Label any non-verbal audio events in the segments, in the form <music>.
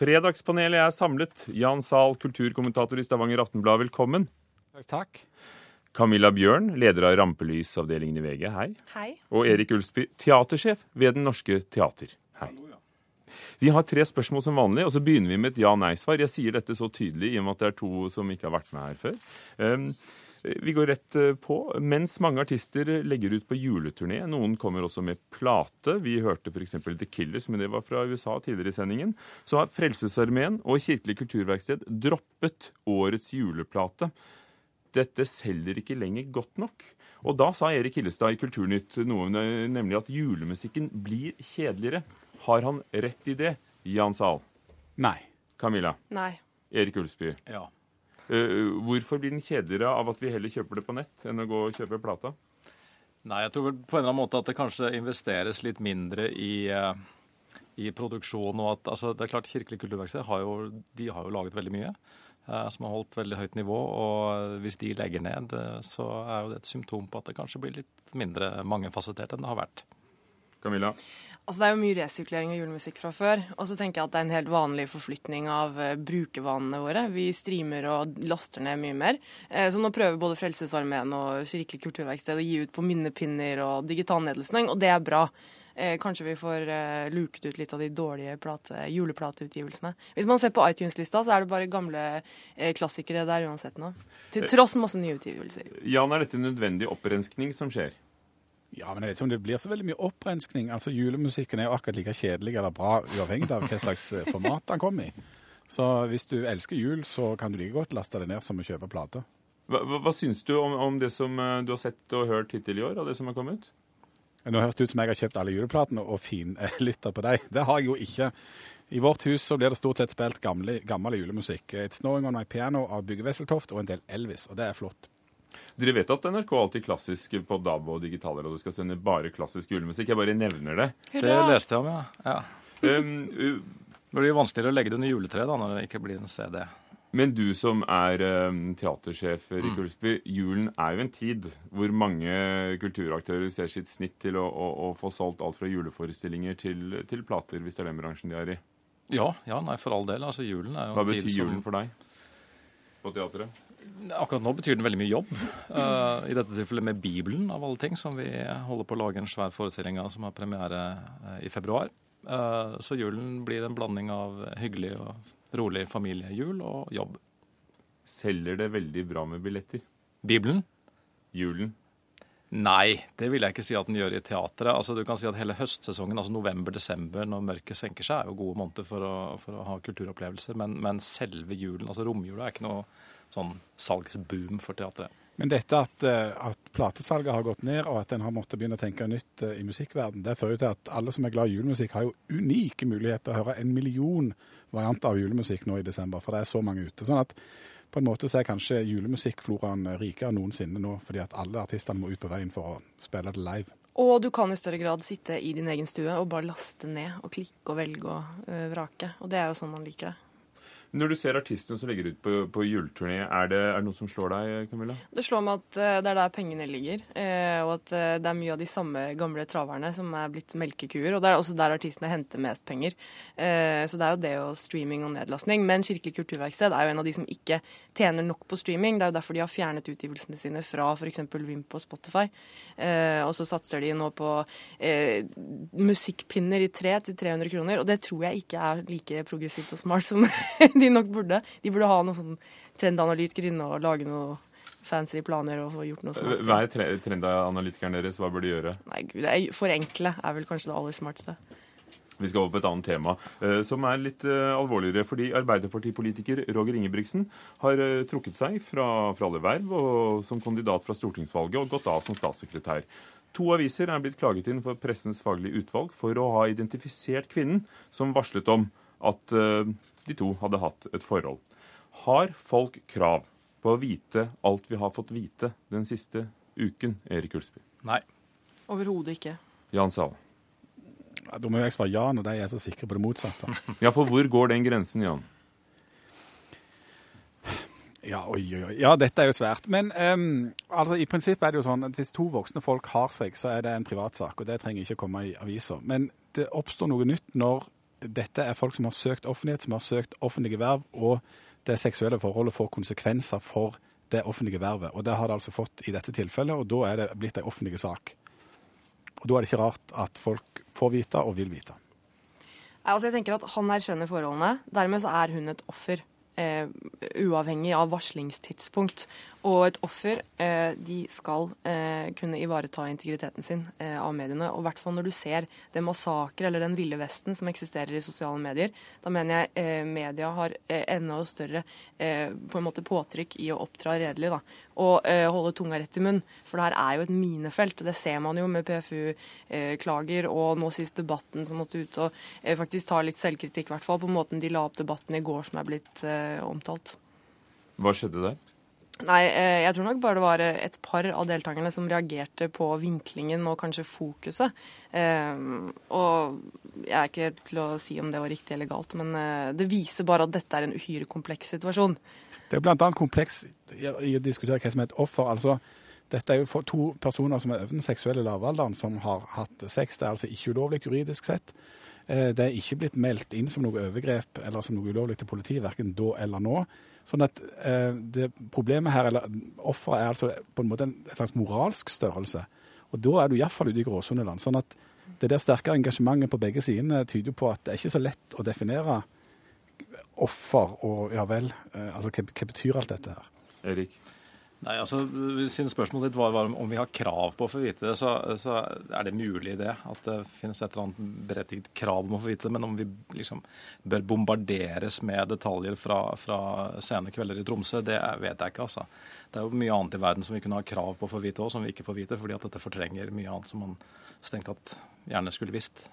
Fredagspanelet er samlet. Jan Zahl, kulturkommentator i Stavanger Aftenblad, velkommen. Takk, takk. Camilla Bjørn, leder av Rampelysavdelingen i VG, hei. Hei. Og Erik Ulsby, teatersjef ved Den Norske Teater, hei. Vi har tre spørsmål som vanlig, og så begynner vi med et ja-nei-svar. Jeg sier dette så tydelig i og med at det er to som ikke har vært med her før. Um, vi går rett eh, på. Mens mange artister legger ut på juleturné, noen kommer også med plate. Vi hørte f.eks. The Killers, men det var fra USA tidligere i sendingen. Så har Frelsesarmeen og Kirkelig kulturverksted droppet årets juleplate. Dette selger ikke lenger godt nok. Og da sa Erik Hillestad i Kulturnytt noe, nemlig at julemusikken blir kjedeligere. Har han rett i det, Jan Sahl? Nei. Camilla? Nei. Erik Ulsby? Ja. Uh, hvorfor blir den kjedeligere av at vi heller kjøper det på nett enn å gå og kjøpe plata? Nei, jeg tror vel på en eller annen måte at det kanskje investeres litt mindre i, uh, i produksjon. og at, altså, det er klart Kirkelig kulturverksted har jo, de har jo laget veldig mye uh, som har holdt veldig høyt nivå. og Hvis de legger ned, så er jo det et symptom på at det kanskje blir litt mindre mangefasettert enn det har vært. Camilla? Altså, det er jo mye resirkulering av julemusikk fra før. Og så tenker jeg at det er en helt vanlig forflytning av uh, brukervanene våre. Vi streamer og laster ned mye mer. Uh, så nå prøver både Frelsesarmeen og Kirkelig kulturverksted å gi ut på minnepinner og digital nedlastning, og det er bra. Uh, kanskje vi får luket ut litt av de dårlige plate, juleplateutgivelsene. Hvis man ser på iTunes-lista, så er det bare gamle klassikere der uansett nå. Til tross masse nye utgivelser. Jan, er dette nødvendig opprenskning som skjer? Ja, men jeg vet ikke om det blir så veldig mye opprenskning. Altså, Julemusikken er jo akkurat like kjedelig eller bra uavhengig av hva slags format den kommer i. Så hvis du elsker jul, så kan du like godt laste det ned som å kjøpe plate. Hva, hva, hva syns du om, om, det som du har sett og hørt hittil i år, av det som har kommet? Nå høres det ut som jeg har kjøpt alle juleplatene og finlytta på dem. Det har jeg jo ikke. I vårt hus så blir det stort sett spilt gamle, gammel julemusikk. It's Snowing On My Piano av Bygge Wesseltoft og en del Elvis, og det er flott. Dere vet at NRK alltid klassisk på DAB og digitaler, og du skal sende bare klassisk julemusikk. Jeg bare nevner det. Det leste jeg om, ja. ja. Um, uh, det blir jo vanskeligere å legge det under juletreet da, når det ikke blir en CD. Men du som er um, teatersjef, i mm. Ulsby. Julen er jo en tid hvor mange kulturaktører ser sitt snitt til å, å, å få solgt alt fra juleforestillinger til, til, plater, hvis det er den bransjen de er i. Ja, ja, nei, for all del. Altså, julen er jo Hva betyr julen for deg på teatret? Akkurat nå betyr den veldig mye jobb. Uh, I dette tilfellet med Bibelen, av alle ting, som vi holder på å lage en svær forestilling av som har premiere uh, i februar. Uh, så julen blir en blanding av hyggelig og rolig familiejul og jobb. Selger det veldig bra med billetter? Bibelen? Julen? Nei, det vil jeg ikke si at den gjør i teatret. Altså, du kan si at Hele høstsesongen, altså november-desember, når mørket senker seg, er jo gode måneder for å, for å ha kulturopplevelser. Men, men selve julen, altså romjula, er ikke noe sånn salgsboom for teatret. Men dette at, eh, at platesalget har gått ned, og at en har måttet begynne å tenke nytt eh, i musikkverden, det fører jo til at alle som er glad i julemusikk, har jo unike muligheter til å høre en million varianter av julemusikk nå i desember, for det er så mange ute. Sånn at på en måte så er kanskje julemusikkfloraen rikere enn noensinne nå, fordi at alle artistene må ut på veien for å spille det live. Og du kan i større grad sitte i din egen stue og bare laste ned og klikke og velge og øh, vrake. Og det er jo sånn man liker det. Når du ser artistene som legger ut på, på juleturné, er er det, noe som slår deg, Camilla? Det slår meg at uh, det er der pengene ligger, uh, og at uh, det er mye av de samme gamle traverne som er blitt melkekuer. Og det er også der artistene henter mest penger. så det er jo det og streaming og nedlastning. Men Kirkelig kulturverksted er jo en av de som ikke tjener nok på streaming. Det er jo derfor de har fjernet utgivelsene sine fra f.eks. Vimp og Spotify. Og så satser de nå på musikkpinner i tre til 300 kroner, og det tror jeg ikke er like progressivt og smart som <laughs> de nok burde. De burde ha noen sånn trendanalytiker inne og lage noe fancy planer og få gjort noe smart. Hva er trendanalytikeren deres? Hva bør de gjøre? Nei, gud, Forenkle er vel kanskje det aller smarteste. Vi skal over på et annet tema, uh, som er litt uh, alvorligere. Fordi Arbeiderpartipolitiker Roger Ingebrigtsen har uh, trukket seg fra, fra alle verv og, som kandidat fra stortingsvalget og gått av som statssekretær. To aviser er blitt klaget inn for Pressens faglige utvalg for å ha identifisert kvinnen som varslet om at de to hadde hatt et forhold. Har folk krav på å vite alt vi har fått vite den siste uken, Erik Ulsby? Nei. Overhodet ikke. Jan Sahl? Da må jeg svare ja når de er så sikre på det motsatte. <laughs> ja, for hvor går den grensen, Jan? Ja, oi, oi, oi. Ja, dette er jo svært. Men um, altså, i prinsippet er det jo sånn at hvis to voksne folk har seg, så er det en privatsak, og det trenger ikke komme i avisa. Men det oppstår noe nytt når dette er folk som har søkt offentlighet, som har søkt offentlige verv, og det seksuelle forholdet får konsekvenser for det offentlige vervet. Og det har det altså fått i dette tilfellet, og da er det blitt en offentlig sak. Og da er det ikke rart at folk får vite og vil vite. Altså jeg tenker at Han erkjenner forholdene. Dermed så er hun et offer. Eh, uavhengig av varslingstidspunkt. Og et offer eh, de skal eh, kunne ivareta integriteten sin eh, av mediene. Og i hvert fall når du ser den massakre eller den ville vesten som eksisterer i sosiale medier. Da mener jeg eh, media har eh, enda større på en måte påtrykk i å oppdra redelig. da, Og holde tunga rett i munn. For det her er jo et minefelt. Det ser man jo med PFU-klager og nå sist debatten som måtte ut og faktisk ta litt selvkritikk, i hvert fall på måten de la opp debatten i går som er blitt omtalt. Hva skjedde der? Nei, eh, jeg tror nok bare det var eh, et par av deltakerne som reagerte på vinklingen og kanskje fokuset. Og jeg er ikke til å si om det var riktig eller galt, men det viser bare at dette er en uhyre kompleks situasjon. Det er bl.a. kompleks i å diskutere hva som er et offer. altså dette er jo to personer som er over den seksuelle lavalderen, som har hatt sex. Det er altså ikke ulovlig juridisk sett. Det er ikke blitt meldt inn som noe overgrep eller som noe ulovlig til politiet, verken da eller nå. Sånn at eh, det Problemet her, eller offeret, er altså på en måte en, slags moralsk størrelse. Og da er du iallfall ute i gråsoneland. Sånn at det der sterke engasjementet på begge sidene tyder på at det er ikke så lett å definere offer og ja vel. Eh, altså hva, hva betyr alt dette her? Erik? Nei, altså, Siden spørsmålet ditt var, var, om vi har krav på å få vite det, så, så, er det mulig det. At det finnes et eller annet berettiget krav om å få vite det. Men om vi liksom bør bombarderes med detaljer fra, fra sene kvelder i Tromsø, det vet jeg ikke. altså. Det er jo mye annet i verden som vi kunne ha krav på å få vite òg, som vi ikke får vite. Fordi at dette fortrenger mye annet som man strengt tatt gjerne skulle visst.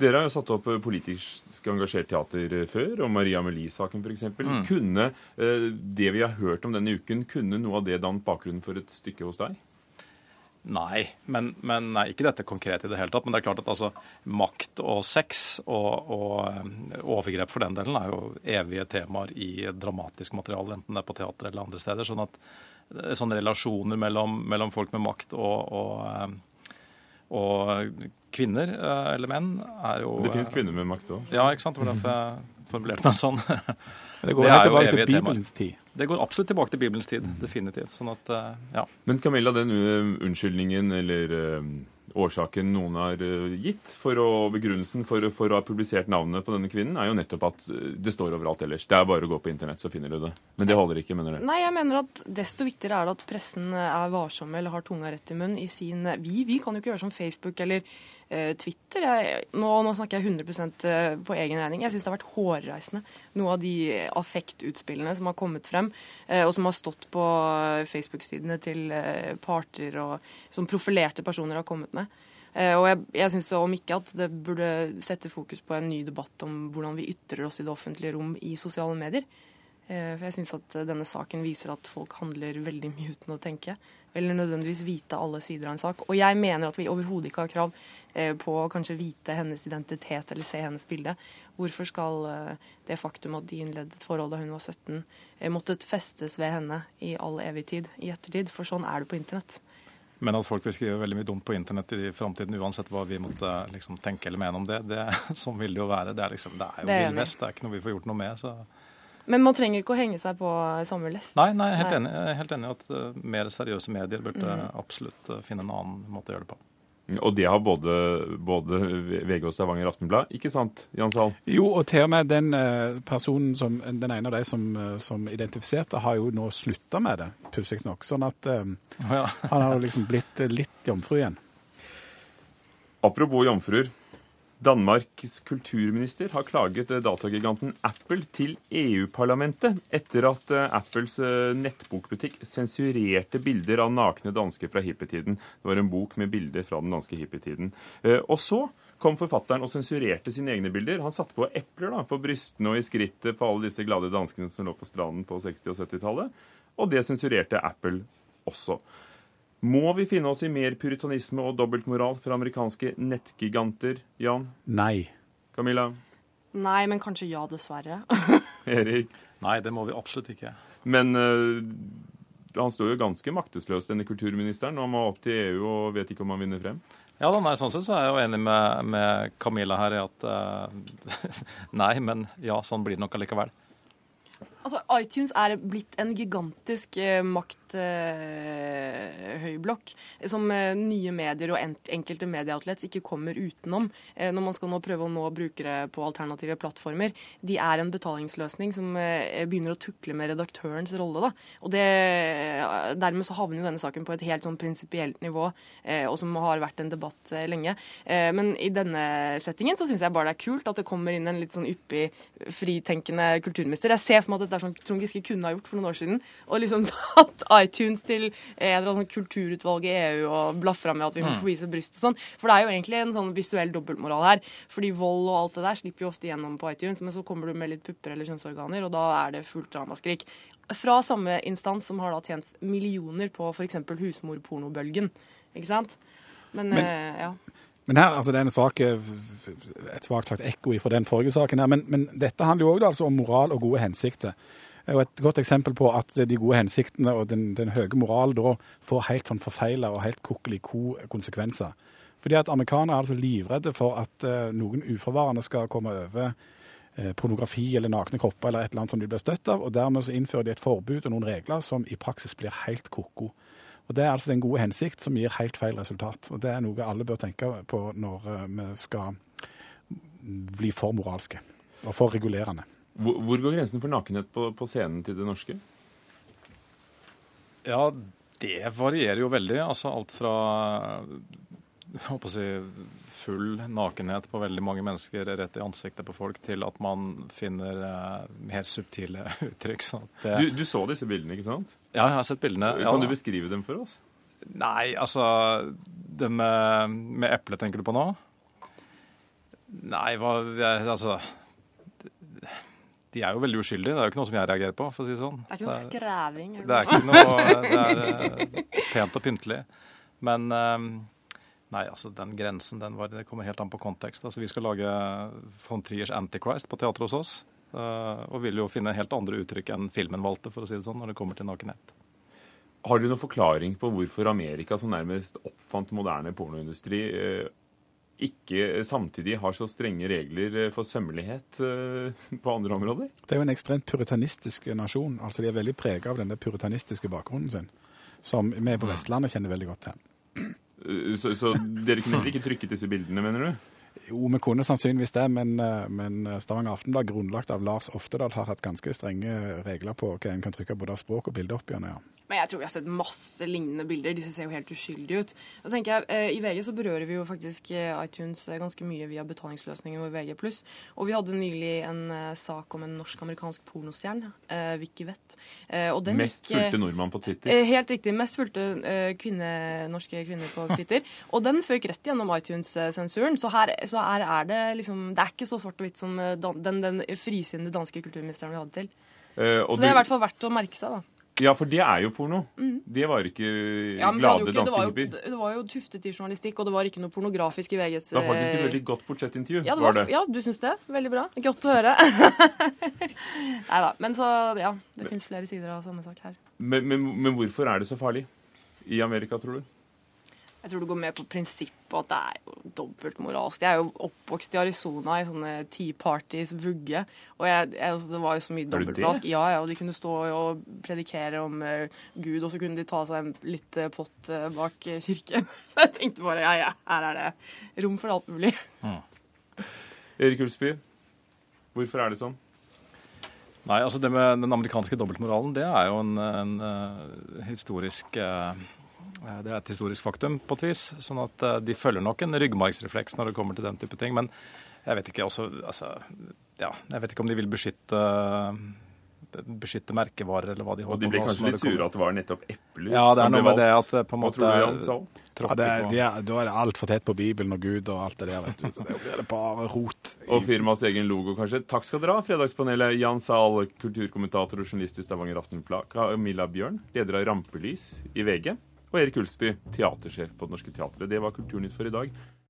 Dere har jo satt opp politisk engasjert teater før, og Maria Amelie-saken f.eks. Mm. Kunne eh, det vi har hørt om denne uken, kunne noe av det dannet bakgrunnen for et stykke hos deg? Nei, men, men nei, ikke dette konkret i det hele tatt. Men det er klart at altså, makt og sex og, og eh, overgrep for den delen er jo evige temaer i dramatisk materiale, enten det er på teater eller andre steder. Sånn at eh, sånne relasjoner mellom, mellom folk med makt og, og og kvinner eh, eller menn er jo Det finnes kvinner med makt òg? Ja, ikke sant. Det var derfor jeg formulerte meg sånn. Det går <laughs> det tilbake til Bibelens tid. Det går absolutt tilbake til Bibelens tid. Definitivt. Sånn at, eh, ja. Men Camilla, den unnskyldningen eller årsaken noen har gitt for å, begrunnelsen for, for, å ha publisert navnet på denne kvinnen, er jo nettopp at det står overalt ellers. Det er bare å gå på internett, så finner du det. Men det holder ikke, mener du? Nei, jeg mener at desto viktigere er det at pressen er varsomme eller har tunga rett i munnen i sin Vi, vi kan jo ikke gjøre som Facebook eller Eh, Twitter. Jeg, nå, nå, snakker jeg 100 eh, på egen regning. Jeg syns det har vært hårreisende, noe av de affektutspillene som har kommet frem, eh, og som har stått på Facebook-sidene til parter og som profilerte personer har kommet med. Og jeg, jeg syns om ikke at det burde sette fokus på en ny debatt om hvordan vi ytrer oss i det offentlige rom i sosiale medier. For jeg syns at denne saken viser at folk handler veldig mye uten å tenke. Eller nødvendigvis vite alle sider av en sak. Og jeg mener at vi overhodet ikke har krav Eh, på å kanskje vite hennes identitet eller se hennes bilde. Hvorfor skal eh, det faktum at de innledet et forhold da hun var 17, eh, måttet festes ved henne i all evig tid i ettertid? For sånn er det på internett. Men at folk vil skrive veldig mye dumt på internett i framtiden, uansett hva vi måtte liksom, tenke eller mene om det, det <laughs> sånn vil det jo være. Det er, liksom, det er jo vill vest, det er ikke noe vi får gjort noe med. så... Men man trenger ikke å henge seg på samme lest? Nei, nei, helt, nei. Enig, jeg er helt enig i at uh, mer seriøse medier burde mm. absolutt uh, finne en annen måte å gjøre det på. Og det har både, både VG og Stavanger Aftenblad, ikke sant, Jan Sahl? Jo, og til og med den eh, personen som, den ene av de som, eh, som identifiserte, har jo nå slutta med det, pussig nok. Sånn at um, ja. han har jo liksom blitt litt jomfru igjen. Apropos jomfruer. Danmarks kulturminister har klaget datagiganten Apple til EU-parlamentet etter at eh, Apples eh, nettbokbutikk sensurerte bilder av nakne dansker fra hippietiden. Det var en bok med bilder fra den danske hippietiden. Eh, og så kom forfatteren og sensurerte sine egne bilder. Han satte på epler da, på brystene og i skrittet på alle disse glade danskene som lå på stranden på 60- og 70-tallet. Og det sensurerte Apple også. Må vi finne oss i mer puritanisme og dobbeltmoral fra amerikanske nettgiganter, Jan? Nei. Camilla? Nei, men kanskje ja, dessverre. <laughs> <laughs> Erik? Nei, det må vi absolutt ikke. Men uh, han står jo ganske maktesløs, denne kulturministeren, og han må opp til EU og vet ikke om han vinner frem? Ja da, nei, Sånn sett så er jeg jo enig med, med Camilla her i at uh, <laughs> Nei, men ja, sånn blir det nok allikevel. Altså, iTunes er blitt en gigantisk eh, makthøyblokk eh, som eh, nye medier og en enkelte medieoutlets ikke kommer utenom eh, når man skal nå prøve å nå brukere på alternative plattformer. De er en betalingsløsning som eh, begynner å tukle med redaktørens rolle. Da. Og det, Dermed så havner jo denne saken på et helt sånn prinsipielt nivå, eh, og som har vært en debatt lenge. men i denne settingen så syns jeg bare det er kult at det kommer inn en litt sånn yppig, fritenkende kulturminister. Jeg ser for meg at dette er sånn Trond Giske kunne ha gjort for noen år siden. Og liksom <laughs> tatt iTunes til eller annen kulturutvalg i EU og blafra med at vi må mm. få vise bryst og sånn. For det er jo egentlig en sånn visuell dobbeltmoral her. Fordi vold og alt det der slipper jo ofte gjennom på iTunes, men så kommer du med litt pupper eller kjønnsorganer, og da er det fullt ramaskrik. Fra samme instans som har da tjent millioner på f.eks. husmorpornobølgen. Ikke sant? Men, men eh, ja. Men her, altså Det er en svak, et svakt sagt ekko fra den forrige saken. her, Men, men dette handler jo òg altså om moral og gode hensikter Og et godt eksempel på at de gode hensiktene og den, den høye moralen da får helt sånn forfeila og helt kokeliko konsekvenser. Fordi at amerikanere er altså livredde for at noen uforvarende skal komme over pornografi eller nakne kropper eller et eller annet som de blir støtt av, og dermed så innfører de et forbud og noen regler som i praksis blir helt ko-ko. Og Det er altså den gode hensikt som gir helt feil resultat. Og Det er noe alle bør tenke på når uh, vi skal bli for moralske og for regulerende. Hvor, hvor går grensen for nakenhet på, på, scenen til det norske? Ja, det varierer jo veldig. Altså alt fra jeg håper å si, full nakenhet på veldig mange mennesker rett i ansiktet på folk, til at man finner uh, mer subtile <laughs> uttrykk. Det... Du, du, så disse bildene, ikke sant? Ja, jeg har sett bildene. Kan ja, du beskrive dem for oss? Nei, altså Det med, med eplet tenker du på nå? Nei, hva Altså de er jo veldig uskyldige. Det er jo ikke noe som jeg reagerer på, for å si det sånn. Det er ikke noe skreving? Det er ikke noe Det er uh, <laughs> pent og pyntelig. Men um, nei, altså den grensen den var, det kommer helt an på kontekst. Altså Vi skal lage von Triers Antichrist på teatret hos oss. Uh, og vil jo finne helt andre uttrykk enn filmen valgte, for å si det sånn, når det kommer til nakenhet. Har du noen forklaring på hvorfor Amerika, som nærmest oppfant moderne pornoindustri, uh, ikke samtidig har så strenge regler eh, for sømmelighet eh, på andre områder? Det er jo en ekstremt puritanistisk nasjon. altså De er veldig prega av den puritanistiske bakgrunnen sin, som vi på Vestlandet kjenner veldig godt til. Eh, så, så dere kunne ikke trykket disse bildene, mener du? Jo, vi kunne sannsynligvis det, men, men Stavanger Aftenblad, grunnlagt av Lars Oftedal, har hatt ganske strenge regler på hva en kan trykke både av språk og bilde opp igjen. Ja. Men jeg tror vi har sett masse lignende bilder. Disse ser jo helt uskyldige ut. Og tenker jeg, eh, I VG så berører vi jo faktisk eh, iTunes eh, ganske mye via betalingsløsningen vår VG+. Og vi hadde nylig en sak om en norsk-amerikansk pornostjerne, Vicky Wett. mest fulgte nordmann på Twitter? Helt riktig. Mest fulgte kvinne, norske kvinner på <laughs> Twitter. og den føk rett gjennom iTunes-sensuren. Så her så er, er, det liksom Det er ikke så svart og hvitt som den, den frisinnede danske kulturministeren vi hadde til. Uh, så det er i hvert fall verdt å merke seg, da. Ja, for det er jo porno. Mm. Det var ikke ja, glade ikke, danske hippier. Det var jo tuftet i journalistikk, og det var ikke noe pornografisk i VGs Det var faktisk et eh, veldig godt portrettintervju. Ja, var, var ja, du syns det? Veldig bra. Godt å høre. <laughs> Nei da. Men så, ja. Det fins flere sider av samme sak her. Men, men, men hvorfor er det så farlig i Amerika, tror du? Jeg tror det går mer på prinsippet at det er jo dobbeltmoralsk. Jeg er jo oppvokst i Arizona i sånne Tea Parties vugge. Og jeg, jeg, altså, det var jo så mye dobbeltmoralsk. Ja, ja, og de kunne stå og predikere om uh, Gud, og så kunne de ta seg en litt uh, pott uh, bak kirken. <laughs> Så jeg tenkte bare ja, ja, her er det rom for alt mulig. Mm. Erik Ulsby, hvorfor er det sånn? Nei, altså Det med den amerikanske dobbeltmoralen, det er jo en, en historisk Eh, det er et historisk faktum på et vis. sånn at eh, de følger nok en ryggmargsrefleks når det kommer til den type ting. Men jeg vet ikke også, altså, ja, jeg vet ikke om de vil beskytte beskytte merkevarer, eller hva de holder på med. Og de ble kanskje litt sure at det var nettopp epler ja, det er noe med det at på en måte ja, det er, de er, Da er det altfor tett på Bibelen og Gud og alt det der. vet du. Så det blir det bare rot. Og firmaets egen logo, kanskje. Takk skal dere ha, Fredagspanelet. Jan Zahl, kulturkommentator og journalist i Stavanger Aftenblad. Camilla Bjørn, leder av Rampelys i VG og Erik Ulsby, teatersjef på Det Norske Teatret. Det var Kulturnytt for i dag.